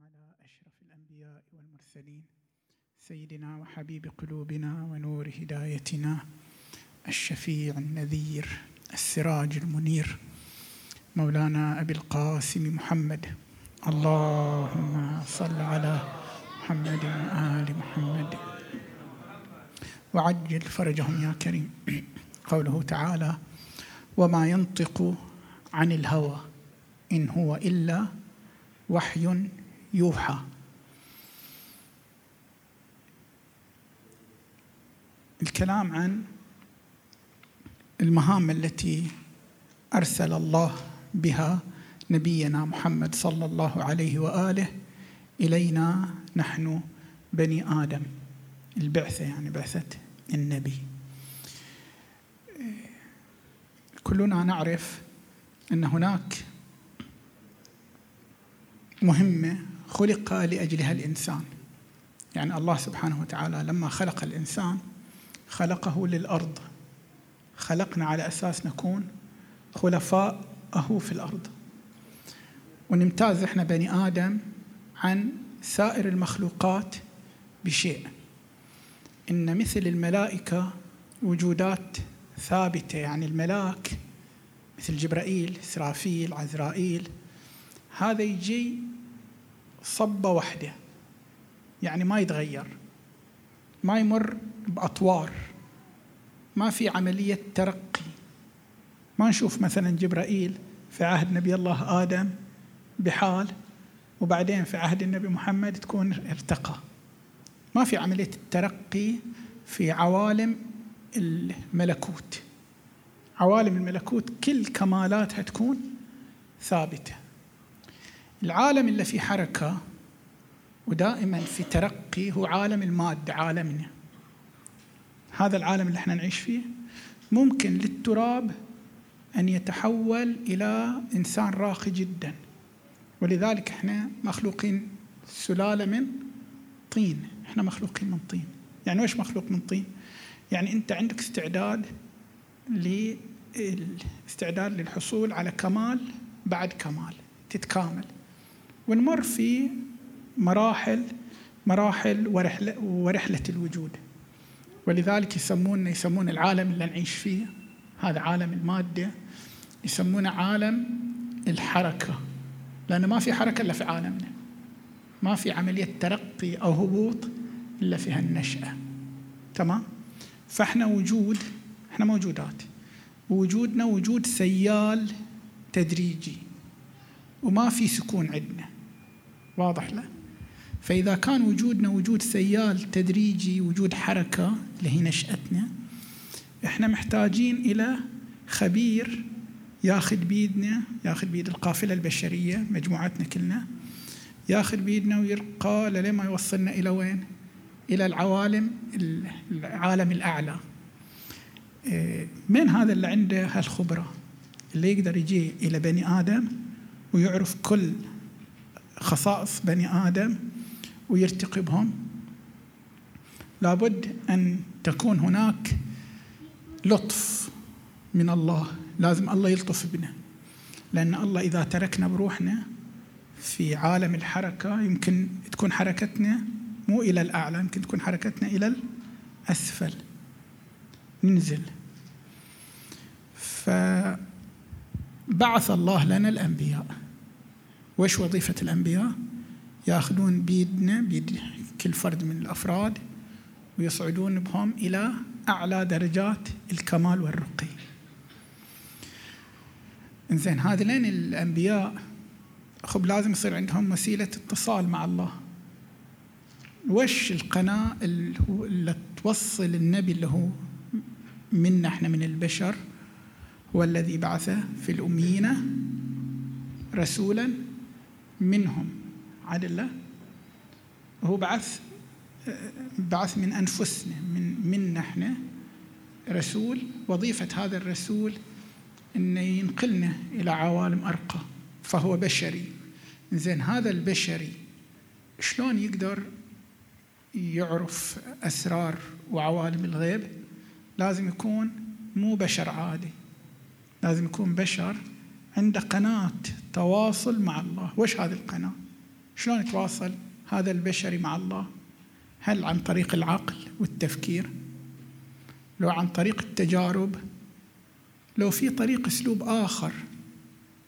على أشرف الأنبياء والمرسلين سيدنا وحبيب قلوبنا ونور هدايتنا الشفيع النذير السراج المنير مولانا أبي القاسم محمد. اللهم صل على محمد وآل محمد. وعجل فرجهم يا كريم. قوله تعالى وما ينطق عن الهوى إن هو إلا وحي يوحى. الكلام عن المهام التي أرسل الله بها نبينا محمد صلى الله عليه وآله إلينا نحن بني آدم. البعثة يعني بعثة النبي. كلنا نعرف أن هناك مهمة خلق لأجلها الإنسان. يعني الله سبحانه وتعالى لما خلق الإنسان خلقه للأرض. خلقنا على أساس نكون خلفاءه في الأرض. ونمتاز إحنا بني آدم عن سائر المخلوقات بشيء. إن مثل الملائكة وجودات ثابتة. يعني الملاك مثل جبرائيل إسرافيل عزرائيل. هذا يجي صبة واحدة. يعني ما يتغير. ما يمر بأطوار. ما في عملية ترقي. ما نشوف مثلا جبرائيل في عهد نبي الله آدم بحال وبعدين في عهد النبي محمد تكون ارتقى. ما في عملية الترقي في عوالم الملكوت. عوالم الملكوت كل كمالاتها تكون ثابتة. العالم اللي في حركة ودائما في ترقي هو عالم المادة عالمنا. هذا العالم اللي إحنا نعيش فيه ممكن للتراب أن يتحول إلى إنسان راقي جدا. ولذلك إحنا مخلوقين سلالة من طين. إحنا مخلوقين من طين. يعني وش مخلوق من طين؟ يعني أنت عندك استعداد استعداد للحصول على كمال بعد كمال تتكامل. ونمر في مراحل مراحل ورحلة, ورحلة الوجود. ولذلك يسمون يسمون العالم اللي نعيش فيه هذا عالم المادة يسمونه عالم الحركة. لأنه ما في حركة إلا في عالمنا. ما في عملية ترقي أو هبوط إلا في هالنشأة. تمام؟ فإحنا وجود إحنا موجودات. وجودنا وجود سيال تدريجي. وما في سكون عندنا. واضح له فإذا كان وجودنا وجود سيال تدريجي وجود حركة اللي هي نشأتنا إحنا محتاجين إلى خبير ياخذ بيدنا ياخذ بيد القافلة البشرية مجموعتنا كلنا ياخذ بيدنا ويرقى لما يوصلنا إلى وين؟ إلى العوالم العالم الأعلى. من هذا اللي عنده هالخبرة؟ اللي يقدر يجي إلى بني آدم ويعرف كل خصائص بني آدم ويرتقي بهم لابد أن تكون هناك لطف من الله. لازم الله يلطف بنا. لأن الله إذا تركنا بروحنا في عالم الحركة يمكن تكون حركتنا مو إلى الأعلى يمكن تكون حركتنا إلى الأسفل. ننزل. فبعث الله لنا الأنبياء. وش وظيفة الأنبياء؟ ياخذون بيدنا بيد كل فرد من الأفراد ويصعدون بهم إلى أعلى درجات الكمال والرقي. إنزين هذين الأنبياء. خب لازم يصير عندهم وسيلة اتصال مع الله. وش القناة اللي توصل النبي اللي هو منا إحنا من البشر هو الذي بعث في الأميين رسولا منهم. عدل هو بعث بعث من أنفسنا من منا إحنا رسول. وظيفة هذا الرسول أنه ينقلنا إلى عوالم أرقى فهو بشري. زين هذا البشري شلون يقدر يعرف أسرار وعوالم الغيب؟ لازم يكون مو بشر عادي. لازم يكون بشر عنده قناة تواصل مع الله. وش هذه القناة؟ شلون يتواصل هذا البشري مع الله؟ هل عن طريق العقل والتفكير؟ لو عن طريق التجارب؟ لو في طريق أسلوب آخر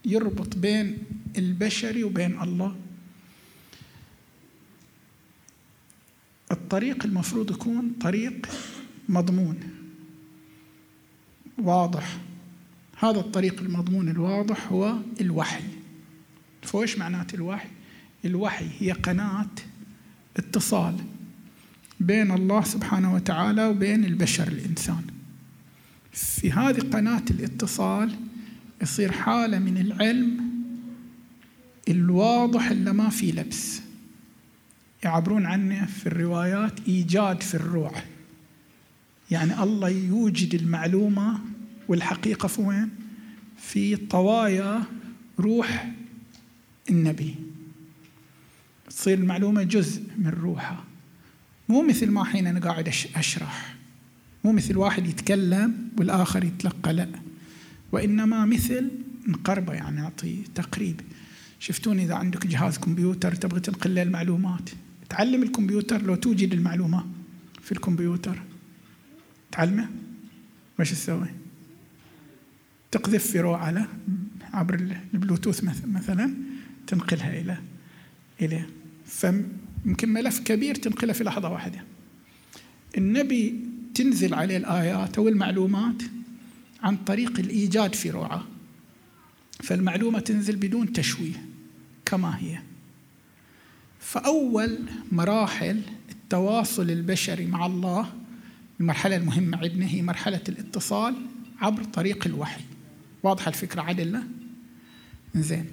يربط بين البشري وبين الله؟ الطريق المفروض يكون طريق مضمون واضح. هذا الطريق المضمون الواضح هو الوحي. فوش معنات الوحي؟ الوحي هي قناة اتصال بين الله سبحانه وتعالى وبين البشر الإنسان. في هذه قناة الاتصال يصير حالة من العلم الواضح اللي ما في لبس. يعبرون عنه في الروايات إيجاد في الروح. يعني الله يوجد المعلومة والحقيقة في وين؟ في طوايا روح النبي. تصير المعلومة جزء من روحه مو مثل ما حين أنا قاعد أشرح. مو مثل واحد يتكلم والآخر يتلقى لا. وإنما مثل نقربه يعني نعطي تقريب. شفتون إذا عندك جهاز كمبيوتر تبغى تنقل له المعلومات؟ تعلم الكمبيوتر لو توجد المعلومة في الكمبيوتر. تعلمه؟ وش تسوي؟ تقذف في روعة عبر البلوتوث مثلا تنقلها إلى إليه فيمكن ملف كبير تنقله في لحظة واحدة. النبي تنزل عليه الآيات أو المعلومات عن طريق الإيجاد في روعة. فالمعلومة تنزل بدون تشويه كما هي. فأول مراحل التواصل البشري مع الله المرحلة المهمة عندنا هي مرحلة الاتصال عبر طريق الوحي. واضحة الفكرة عدلة؟ زين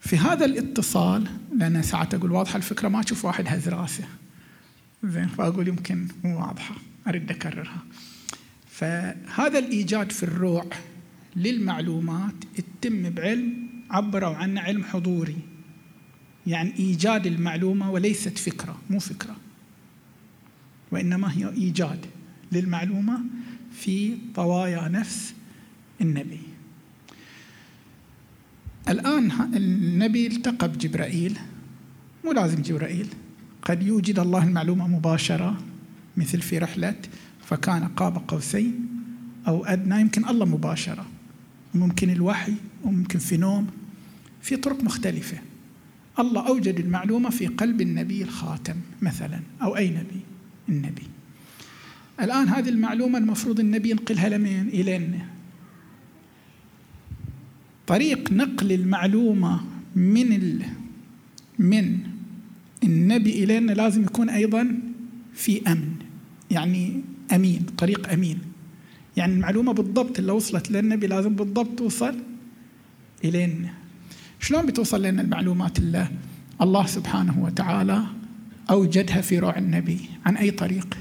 في هذا الاتصال لأن ساعات أقول واضحة الفكرة ما أشوف واحد هز راسه. زين فأقول يمكن مو واضحة أريد أكررها. فهذا الإيجاد في الروع للمعلومات يتم بعلم عبروا عنه علم حضوري. يعني إيجاد المعلومة وليست فكرة مو فكرة. وإنما هي إيجاد للمعلومة في طوايا نفس النبي. الآن النبي التقى بجبرائيل مو لازم جبرائيل. قد يوجد الله المعلومة مباشرة مثل في رحلة فكان قاب قوسين أو أدنى يمكن الله مباشرة. ممكن الوحي وممكن في نوم في طرق مختلفة. الله أوجد المعلومة في قلب النبي الخاتم مثلا أو أي نبي النبي. الآن هذه المعلومة المفروض النبي ينقلها لمين؟ إلينا. طريق نقل المعلومة من ال... من النبي إلينا لازم يكون أيضا في أمن يعني أمين طريق أمين. يعني المعلومة بالضبط اللي وصلت للنبي لازم بالضبط توصل إلينا. شلون بتوصل لنا المعلومات اللي الله سبحانه وتعالى أوجدها في روع النبي؟ عن أي طريق؟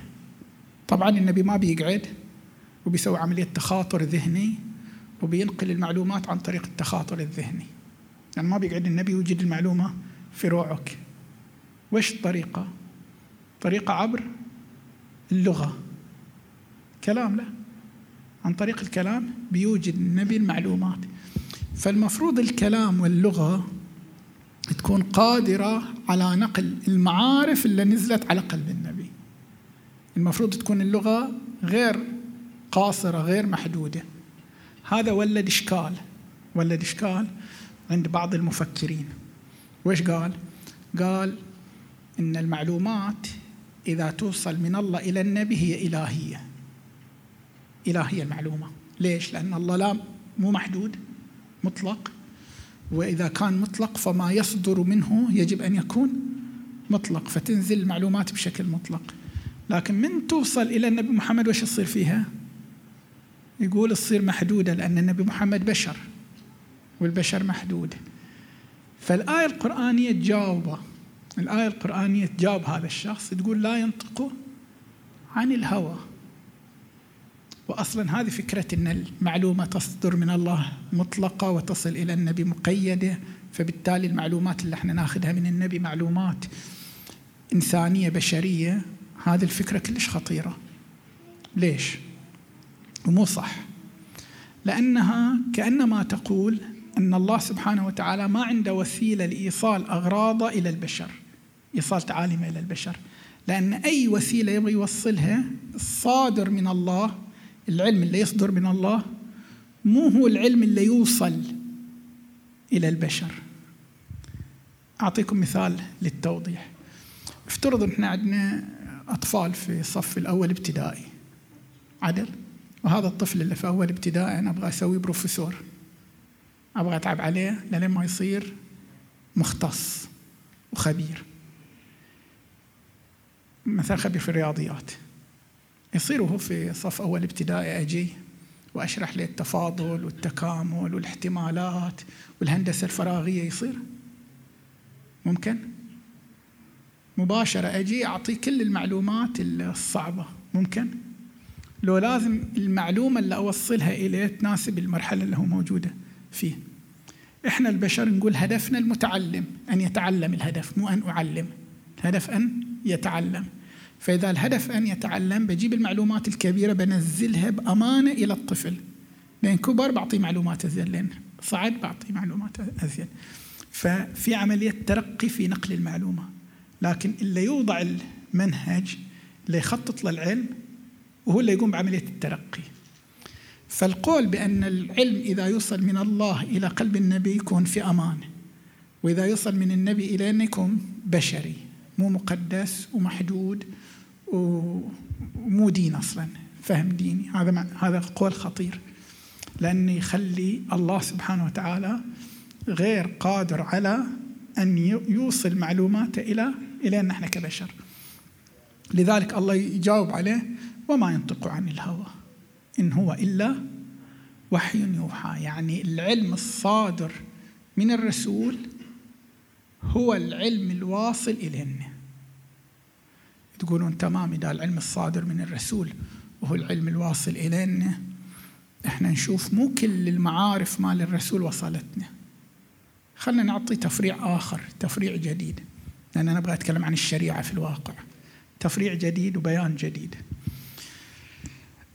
طبعا النبي ما بيقعد وبيسوي عملية تخاطر ذهني. وبينقل المعلومات عن طريق التخاطر الذهني. يعني ما بيقعد النبي يوجد المعلومة في روعك. وش الطريقة؟ طريقة عبر اللغة. كلام لا. عن طريق الكلام بيوجد النبي المعلومات. فالمفروض الكلام واللغة تكون قادرة على نقل المعارف اللي نزلت على قلب النبي. المفروض تكون اللغة غير قاصرة غير محدودة. هذا ولد إشكال. ولد إشكال عند بعض المفكرين. وإيش قال؟ قال إن المعلومات إذا توصل من الله إلى النبي هي إلهية. إلهية المعلومة. ليش؟ لأن الله لا مو محدود مطلق. وإذا كان مطلق فما يصدر منه يجب أن يكون مطلق فتنزل المعلومات بشكل مطلق. لكن من توصل إلى النبي محمد وش يصير فيها؟ يقول تصير محدودة لأن النبي محمد بشر والبشر محدود. فالآية القرآنية تجاوبه. الآية القرآنية تجاوب هذا الشخص تقول لا ينطق عن الهوى. واصلا هذه فكرة إن المعلومة تصدر من الله مطلقة وتصل إلى النبي مقيدة فبالتالي المعلومات اللي إحنا ناخذها من النبي معلومات إنسانية بشرية. هذه الفكرة كلش خطيرة. ليش؟ ومو صح. لأنها كأنما تقول أن الله سبحانه وتعالى ما عنده وسيلة لإيصال أغراضه إلى البشر إيصال تعاليمه إلى البشر. لأن أي وسيلة يبغى يوصلها الصادر من الله العلم اللي يصدر من الله مو هو العلم اللي يوصل إلى البشر. أعطيكم مثال للتوضيح. افترض ان إحنا عندنا أطفال في الصف الأول ابتدائي. عدل؟ وهذا الطفل اللي في أول ابتدائي أنا أبغى اسويه بروفيسور. أبغى أتعب عليه لين ما يصير مختص وخبير. مثلا خبير في الرياضيات. يصير وهو في صف أول ابتدائي أجي وأشرح له التفاضل والتكامل والاحتمالات والهندسة الفراغية يصير؟ ممكن. مباشرة أجي أعطيه كل المعلومات الصعبة. ممكن. لو لازم المعلومة اللي أوصلها إليه تناسب المرحلة اللي هو موجودة فيه. إحنا البشر نقول هدفنا المتعلم أن يتعلم الهدف مو أن أعلم. الهدف أن يتعلم. فإذا الهدف أن يتعلم بجيب المعلومات الكبيرة بنزلها بأمانة إلى الطفل. لأن كبر بعطيه معلومات أزين لأن صعد بعطيه معلومات أزين. ففي عملية ترقي في نقل المعلومة. لكن اللي يوضع المنهج اللي يخطط للعلم وهو اللي يقوم بعملية الترقي. فالقول بأن العلم إذا يوصل من الله إلى قلب النبي يكون في أمان وإذا يوصل من النبي إلى أن يكون بشري مو مقدس ومحدود ومو دين أصلا فهم ديني. هذا هذا قول خطير لأنه يخلي الله سبحانه وتعالى غير قادر على أن يوصل معلوماته إلى إلى نحن كبشر. لذلك الله يجاوب عليه وما ينطق عن الهوى. إن هو إلا وحي يوحى. يعني العلم الصادر من الرسول هو العلم الواصل إلينا. تقولون تمام إذا العلم الصادر من الرسول وهو العلم الواصل إلينا إحنا نشوف مو كل المعارف مال الرسول وصلتنا. خلنا نعطي تفريع آخر تفريع جديد. لأن أنا أبغى أتكلم عن الشريعة في الواقع. تفريع جديد وبيان جديد.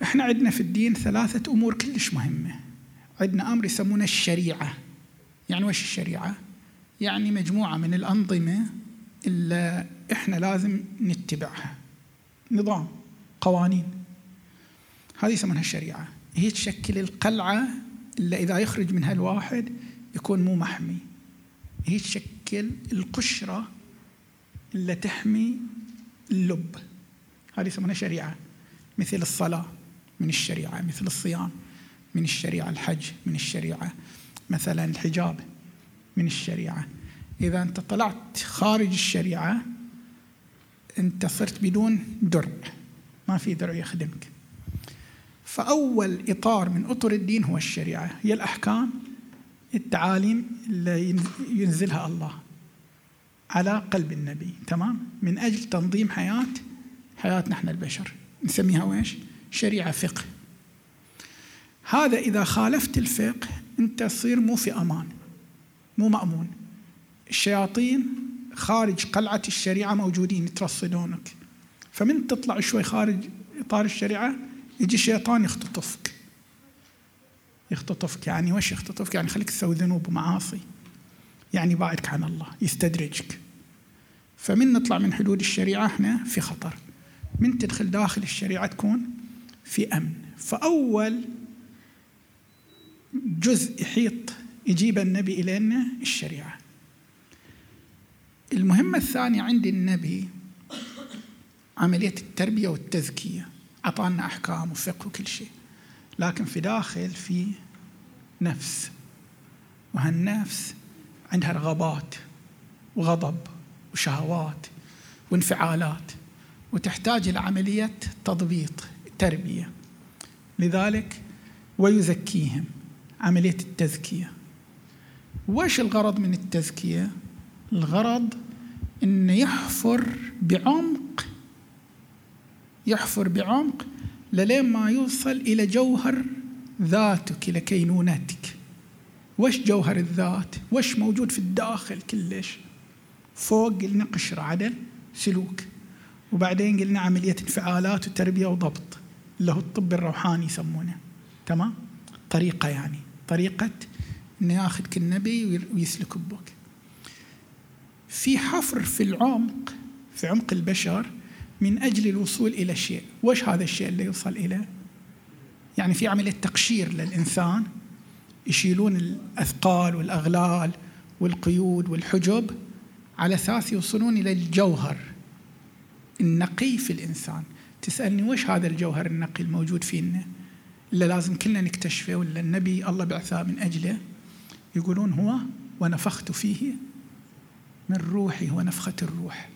إحنا عندنا في الدين ثلاثة أمور كلش مهمة. عندنا أمر يسمونه الشريعة. يعني وش الشريعة؟ يعني مجموعة من الأنظمة اللي إحنا لازم نتبعها. نظام قوانين. هذه يسمونها الشريعة. هي تشكل القلعة اللي إذا يخرج منها الواحد يكون مو محمي. هي تشكل القشرة اللي تحمي اللب. هذه يسمونها شريعة. مثل الصلاة. من الشريعة مثل الصيام من الشريعة الحج من الشريعة مثلا الحجاب من الشريعة. إذا أنت طلعت خارج الشريعة أنت صرت بدون درع ما في درع يخدمك. فأول إطار من أطر الدين هو الشريعة هي الأحكام التعاليم اللي ينزلها الله على قلب النبي تمام؟ من أجل تنظيم حياة حياتنا إحنا البشر. نسميها ويش شريعة فقه. هذا إذا خالفت الفقه أنت تصير مو في أمان مو مأمون. الشياطين خارج قلعة الشريعة موجودين يترصدونك. فمن تطلع شوي خارج إطار الشريعة يجي الشيطان يختطفك. يختطفك. يعني وش يختطفك؟ يعني خليك تسوي ذنوب ومعاصي. يعني بعدك عن الله يستدرجك. فمن نطلع من حدود الشريعة إحنا في خطر. من تدخل داخل الشريعة تكون في أمن. فأول جزء يحيط يجيب النبي إلينا الشريعة. المهمة الثانية عند النبي عملية التربية والتزكية. أعطانا أحكام وفقه وكل شيء. لكن في داخل في نفس. وهالنفس عندها رغبات وغضب وشهوات وانفعالات. وتحتاج إلى عملية تضبيط. تربية لذلك ويزكيهم. عملية التزكية. وش الغرض من التزكية؟ الغرض أنه يحفر بعمق يحفر بعمق للين ما يوصل إلى جوهر ذاتك إلى كينونتك. وش جوهر الذات؟ وش موجود في الداخل كلش؟ فوق قلنا قشرة عدل سلوك. وبعدين قلنا عملية انفعالات وتربية وضبط. اللي هو الطب الروحاني يسمونه تمام؟ طريقة يعني طريقة إنه ياخذ النبي ويسلك بك في حفر في العمق في عمق البشر من أجل الوصول إلى شيء، وش هذا الشيء اللي يوصل اليه؟ يعني في عملية تقشير للإنسان يشيلون الأثقال والأغلال والقيود والحجب على أساس يوصلون إلى الجوهر النقي في الإنسان. تسألني وش هذا الجوهر النقي الموجود فينا؟ اللي لازم كلنا نكتشفه ولا النبي الله بعثه من أجله يقولون هو ونفخت فيه من روحي هو نفخة الروح.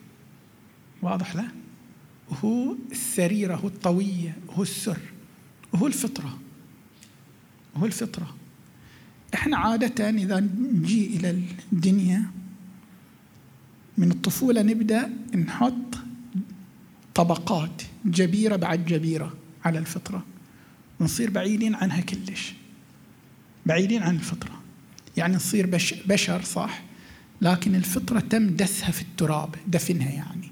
واضح له هو السريرة هو الطوية هو السر هو الفطرة هو الفطرة. إحنا عادة إذا نجي إلى الدنيا من الطفولة نبدأ نحط طبقات جبيرة بعد جبيرة على الفطرة. ونصير بعيدين عنها كلش. بعيدين عن الفطرة. يعني نصير بشر صح؟ لكن الفطرة تم دسها في التراب دفنها يعني.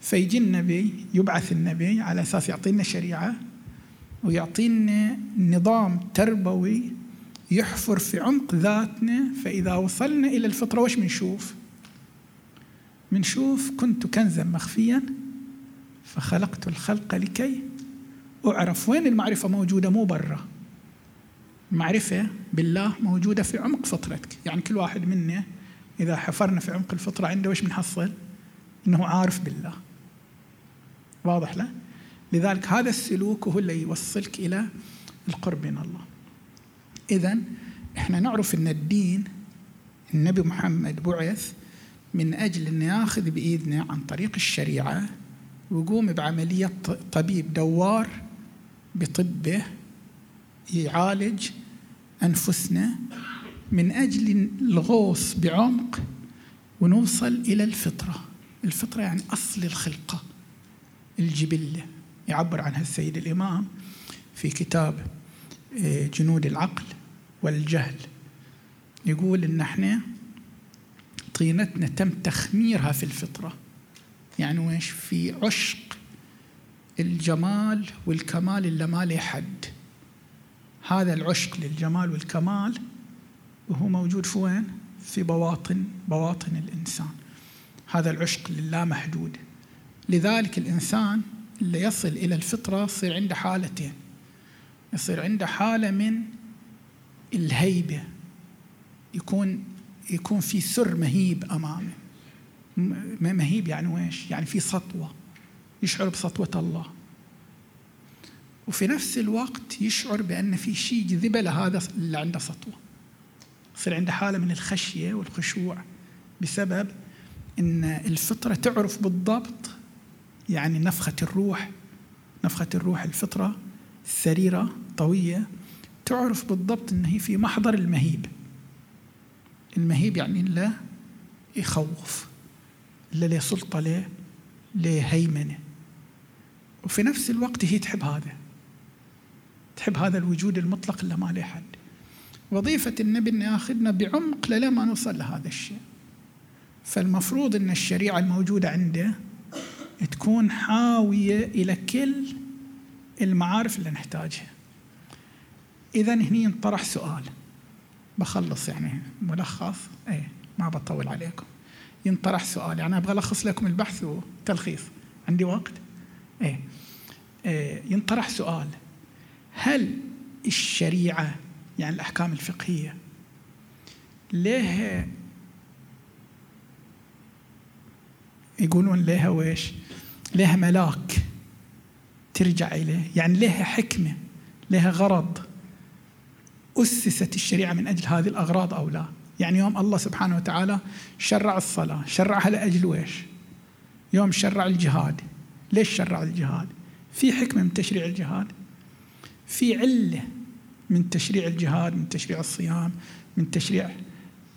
فيجي النبي يبعث النبي على أساس يعطينا شريعة ويعطينا نظام تربوي يحفر في عمق ذاتنا. فإذا وصلنا إلى الفطرة وش بنشوف؟ بنشوف كنت كنزا مخفيا فخلقت الخلق لكي أعرف وين المعرفة موجودة مو برا المعرفة بالله موجودة في عمق فطرتك يعني كل واحد منا إذا حفرنا في عمق الفطرة عنده وش بنحصل؟ أنه عارف بالله واضح له؟ لذلك هذا السلوك هو اللي يوصلك إلى القرب من الله إذا إحنا نعرف أن الدين النبي محمد بعث من أجل أن ياخذ بإذنه عن طريق الشريعة ويقوم بعملية طبيب دوار بطبه يعالج أنفسنا من أجل الغوص بعمق ونوصل إلى الفطرة. الفطرة يعني أصل الخلقة الجبلة. يعبر عنها السيد الإمام في كتاب آه، جنود العقل والجهل. يقول إن إحنا طينتنا تم تخميرها في الفطرة. يعني ويش في عشق الجمال والكمال اللي ما له حد. هذا العشق للجمال والكمال وهو موجود في وين؟ في بواطن بواطن الإنسان. هذا العشق لله محدود. لذلك الإنسان اللي يصل إلى الفطرة يصير عنده حالتين. يصير عنده حالة من الهيبة. يكون يكون في سر مهيب أمامه. مهيب يعني ويش؟ يعني في سطوة. يشعر بسطوة الله. وفي نفس الوقت يشعر بأن في شيء جذبه لهذا اللي عنده سطوة. يصير عنده حالة من الخشية والخشوع بسبب أن الفطرة تعرف بالضبط يعني نفخة الروح. نفخة الروح الفطرة السريرة طوية تعرف بالضبط أن هي في محضر المهيب. المهيب يعني لا يخوف. إلا له سلطة له له هيمنة؟ وفي نفس الوقت هي تحب هذا تحب هذا الوجود المطلق اللي ما له حد وظيفة النبي أن ياخذنا بعمق لما نوصل لهذا الشيء. فالمفروض أن الشريعة الموجودة عنده تكون حاوية إلى كل المعارف اللي نحتاجها. إذا هني ينطرح سؤال. بخلص يعني ملخص. اي ما بطول عليكم. ينطرح سؤال. يعني أبغى ألخص لكم البحث وتلخيص. عندي وقت؟ إيه, إيه ينطرح سؤال. هل الشريعة يعني الأحكام الفقهية ليه يقولون لها ويش لها ملاك ترجع إليه. يعني لها حكمة لها غرض. أسست الشريعة من أجل هذه الأغراض أو لا؟ يعني يوم الله سبحانه وتعالى شرع الصلاة شرعها لأجل ويش؟ يوم شرع الجهاد. ليش شرع الجهاد؟ في حكمة من تشريع الجهاد؟ في علة من تشريع الجهاد من تشريع الصيام من تشريع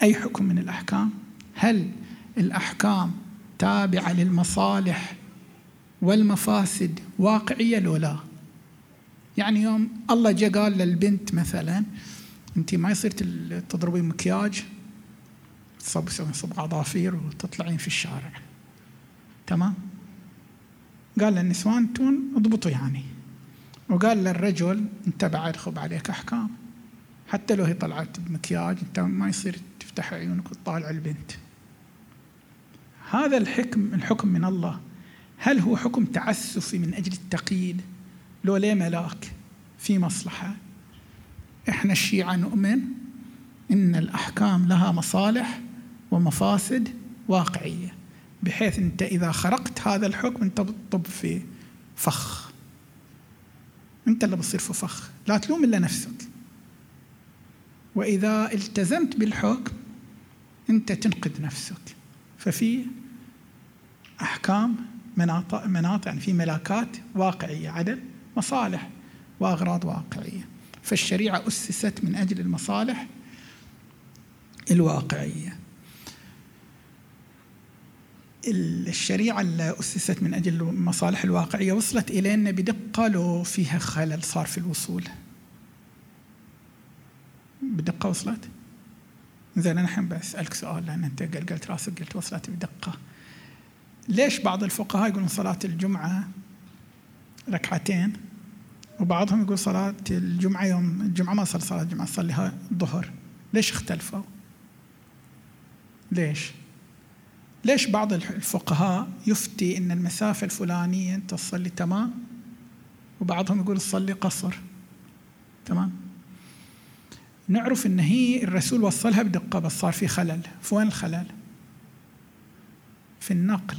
أي حكم من الأحكام؟ هل الأحكام تابعة للمصالح والمفاسد واقعية لو لا؟ يعني يوم الله جاء قال للبنت مثلا انت ما يصير تضربين مكياج تصب صب عصافير وتطلعين في الشارع. تمام؟ قال للنسوان أنتم اضبطوا يعني. وقال للرجل انت بعد خب عليك أحكام. حتى لو هي طلعت بمكياج انت ما يصير تفتح عيونك وتطالع البنت. هذا الحكم الحكم من الله. هل هو حكم تعسفي من أجل التقييد؟ لو ليه ملاك؟ في مصلحة. إحنا الشيعة نؤمن إن الأحكام لها مصالح ومفاسد واقعية بحيث أنت إذا خرقت هذا الحكم أنت بتطب في فخ. أنت اللي بتصير في فخ لا تلوم إلا نفسك. وإذا التزمت بالحكم أنت تنقذ نفسك. ففي أحكام مناطق مناطق يعني في ملاكات واقعية عدل مصالح وأغراض واقعية. فالشريعة أسست من أجل المصالح الواقعية. الشريعة اللي أسست من أجل المصالح الواقعية وصلت إلينا بدقة لو فيها خلل صار في الوصول. بدقة وصلت؟ زين أنا الحين بسألك سؤال لأن أنت قلقلت راسك قلت وصلت بدقة. ليش بعض الفقهاء يقولون صلاة الجمعة ركعتين؟ وبعضهم يقول صلاة الجمعة يوم الجمعة ما صلي صلاة الجمعة صليها الظهر. ليش اختلفوا؟ ليش؟ ليش بعض الفقهاء يفتي إن المسافة الفلانية أنت تصلي تمام؟ وبعضهم يقول تصلي قصر. تمام؟ نعرف إن هي الرسول وصلها بدقة بس صار في خلل. فوين الخلل؟ في النقل.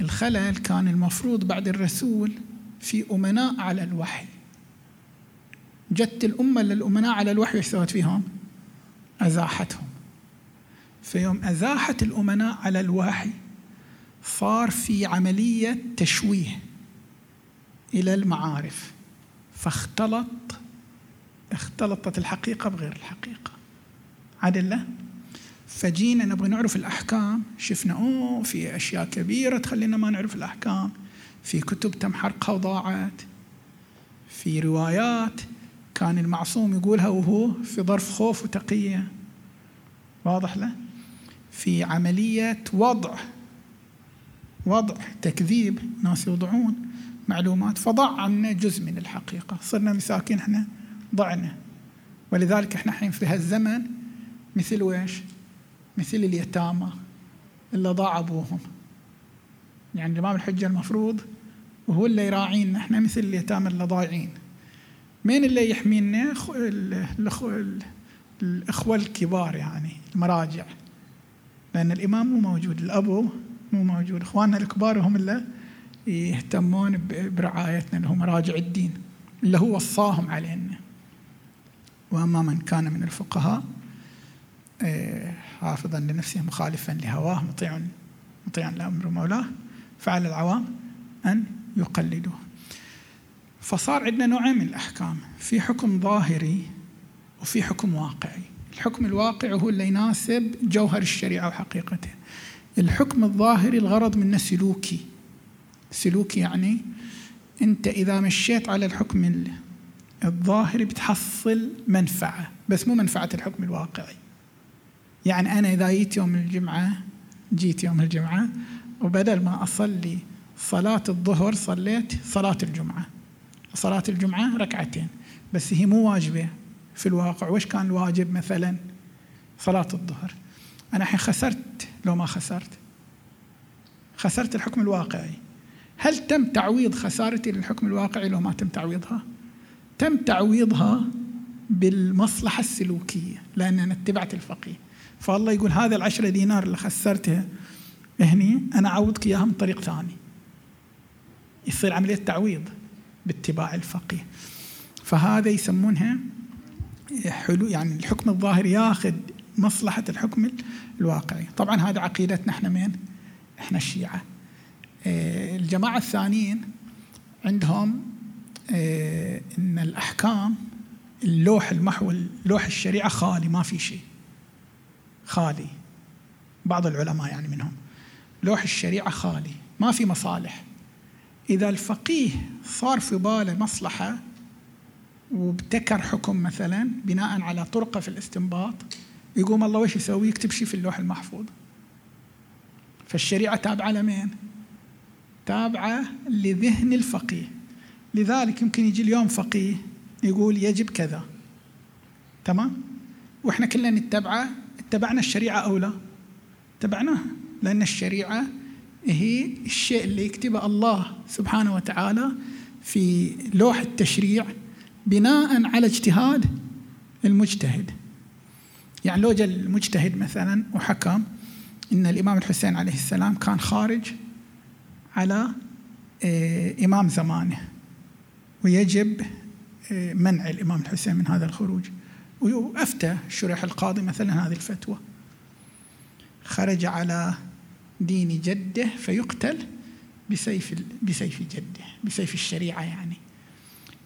الخلل كان المفروض بعد الرسول في أمناء على الوحي. جت الأمة للأمناء على الوحي إيش سوت فيهم؟ أزاحتهم. فيوم أزاحت الأمناء على الوحي صار في عملية تشويه إلى المعارف. فاختلط اختلطت الحقيقة بغير الحقيقة. عدل له فجينا نبغى نعرف الأحكام. شفنا أوه في أشياء كبيرة تخلينا ما نعرف الأحكام. في كتب تم حرقها وضاعت في روايات كان المعصوم يقولها وهو في ظرف خوف وتقية. واضح له في عملية وضع وضع تكذيب ناس يوضعون معلومات فضع عنا جزء من الحقيقة صرنا مساكين إحنا ضعنا. ولذلك إحنا الحين في هالزمن مثل ويش مثل اليتامى اللي ضاع أبوهم. يعني الامام الحجة المفروض وهو اللي يراعينا إحنا مثل اليتامى اللي ضايعين. مين اللي يحمينا؟ الإخوة الكبار يعني المراجع. لأن الإمام مو موجود الأبو مو موجود إخواننا الكبار هم اللي يهتمون برعايتنا اللي هم مراجع الدين اللي هو وصاهم علينا. وأما من كان من الفقهاء آه، حافظا لنفسه مخالفا لهواه مطيع مطيعا لأمر مولاه فعلى العوام أن يقلدوه فصار عندنا نوعين من الأحكام. في حكم ظاهري وفي حكم واقعي. الحكم الواقع هو اللي يناسب جوهر الشريعة وحقيقتها. الحكم الظاهري الغرض منه سلوكي. سلوكي يعني أنت إذا مشيت على الحكم الظاهري بتحصل منفعة بس مو منفعة الحكم الواقعي. يعني أنا إذا جيت يوم الجمعة جيت يوم الجمعة وبدل ما أصلي صلاة الظهر صليت صلاة الجمعة. صلاة الجمعة ركعتين. بس هي مو واجبة في الواقع. وش كان الواجب مثلا؟ صلاة الظهر. أنا الحين خسرت لو ما خسرت. خسرت الحكم الواقعي. هل تم تعويض خسارتي للحكم الواقعي لو ما تم تعويضها؟ تم تعويضها بالمصلحة السلوكية لأن أنا اتبعت الفقيه. فالله يقول هذا العشرة دينار اللي خسرتها هني أنا أعوضك إياها من طريق ثاني. يصير عملية تعويض باتباع الفقيه. فهذا يسمونها حلو يعني الحكم الظاهر ياخذ مصلحة الحكم الواقعي. طبعا هذا عقيدتنا إحنا مين؟ إحنا الشيعة آه الجماعة الثانيين عندهم آه إن الأحكام اللوح المحو لوح الشريعة خالي ما في شيء. خالي. بعض العلماء يعني منهم. لوح الشريعة خالي. ما في مصالح. إذا الفقيه صار في باله مصلحة وابتكر حكم مثلا بناء على طرقه في الاستنباط يقوم الله وش يسوي؟ يكتب شيء في اللوح المحفوظ. فالشريعة تابعة لمين؟ تابعة لذهن الفقيه. لذلك يمكن يجي اليوم فقيه يقول يجب كذا. تمام؟ وإحنا كلنا نتبعه. اتبعنا الشريعة أو لا؟ اتبعناها لأن الشريعة هي الشيء اللي يكتبه الله سبحانه وتعالى في لوح التشريع بناء على اجتهاد المجتهد. يعني لو جاء المجتهد مثلا وحكم إن الإمام الحسين عليه السلام كان خارج على آه، إمام زمانه ويجب آه، منع الإمام الحسين من هذا الخروج. وأفتى شريح القاضي مثلا هذه الفتوى. خرج على دين جده فيقتل بسيف بسيف جده بسيف الشريعة يعني.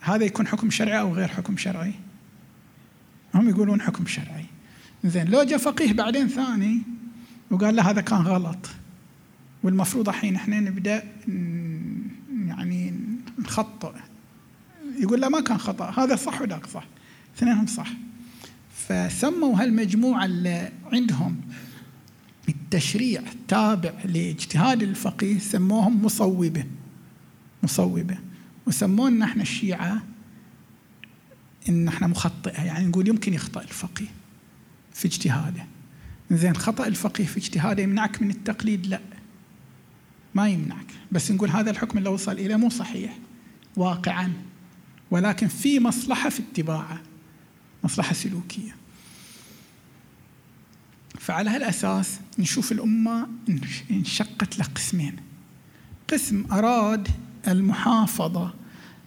هذا يكون حكم شرعي أو غير حكم شرعي؟ هم يقولون حكم شرعي. زين لو جاء فقيه بعدين ثاني وقال له هذا كان غلط. والمفروض الحين إحنا نبدأ يعني نخطئ. يقول لا ما كان خطأ. هذا صح وذاك صح؟ اثنينهم صح. فسموا هالمجموعة اللي عندهم التشريع تابع لاجتهاد الفقيه سموهم مصوبة. مصوبة. وسمونا إحنا الشيعة إن إحنا مخطئة. يعني نقول يمكن يخطئ الفقيه في اجتهاده. زين خطأ الفقيه في اجتهاده يمنعك من التقليد؟ لا. ما يمنعك. بس نقول هذا الحكم اللي وصل إليه مو صحيح. واقعا. ولكن في مصلحة في اتباعه. مصلحة سلوكية. فعلى هالأساس نشوف الأمة انشقت لقسمين. قسم أراد المحافظة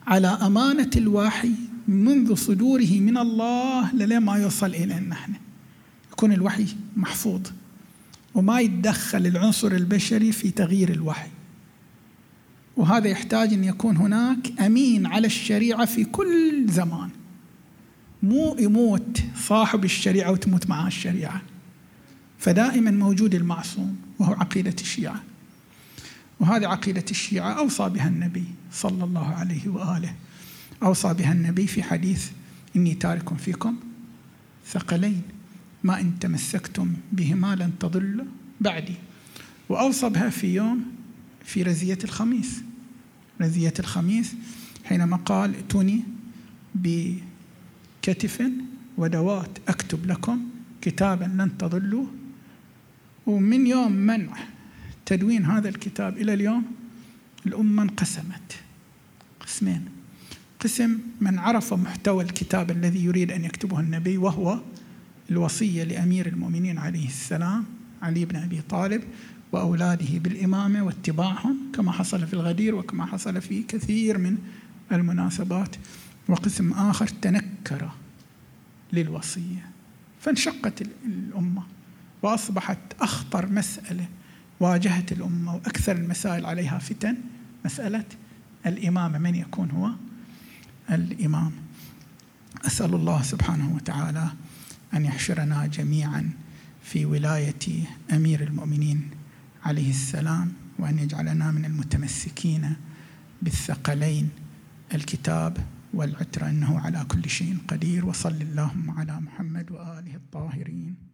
على أمانة الوحي منذ صدوره من الله للين ما يوصل إلينا نحن. يكون الوحي محفوظ وما يتدخل العنصر البشري في تغيير الوحي. وهذا يحتاج إن يكون هناك أمين على الشريعة في كل زمان. مو يموت صاحب الشريعة وتموت معاه الشريعة. فدائما موجود المعصوم وهو عقيدة الشيعة. وهذه عقيدة الشيعة أوصى بها النبي صلى الله عليه وآله. أوصى بها النبي في حديث إني تارك فيكم ثقلين ما إن تمسكتم بهما لن تضل بعدي. وأوصى بها في يوم في رزية الخميس. رزية الخميس حينما قال ائتوني بكتف ودوات أكتب لكم كتابا لن تضلوا ومن يوم منع تدوين هذا الكتاب إلى اليوم الأمة انقسمت. قسمين. قسم من عرف محتوى الكتاب الذي يريد أن يكتبه النبي وهو الوصية لأمير المؤمنين عليه السلام علي بن أبي طالب وأولاده بالإمامة واتباعهم كما حصل في الغدير وكما حصل في كثير من المناسبات. وقسم آخر تنكر للوصية فانشقت الأمة. وأصبحت أخطر مسألة واجهت الأمة وأكثر المسائل عليها فتن مسألة الإمامة من يكون هو؟ الإمام. أسأل الله سبحانه وتعالى أن يحشرنا جميعا في ولاية أمير المؤمنين عليه السلام وأن يجعلنا من المتمسكين بالثقلين. الكتاب والعترة إنه على كل شيء قدير وصل اللهم على محمد وآله الطاهرين.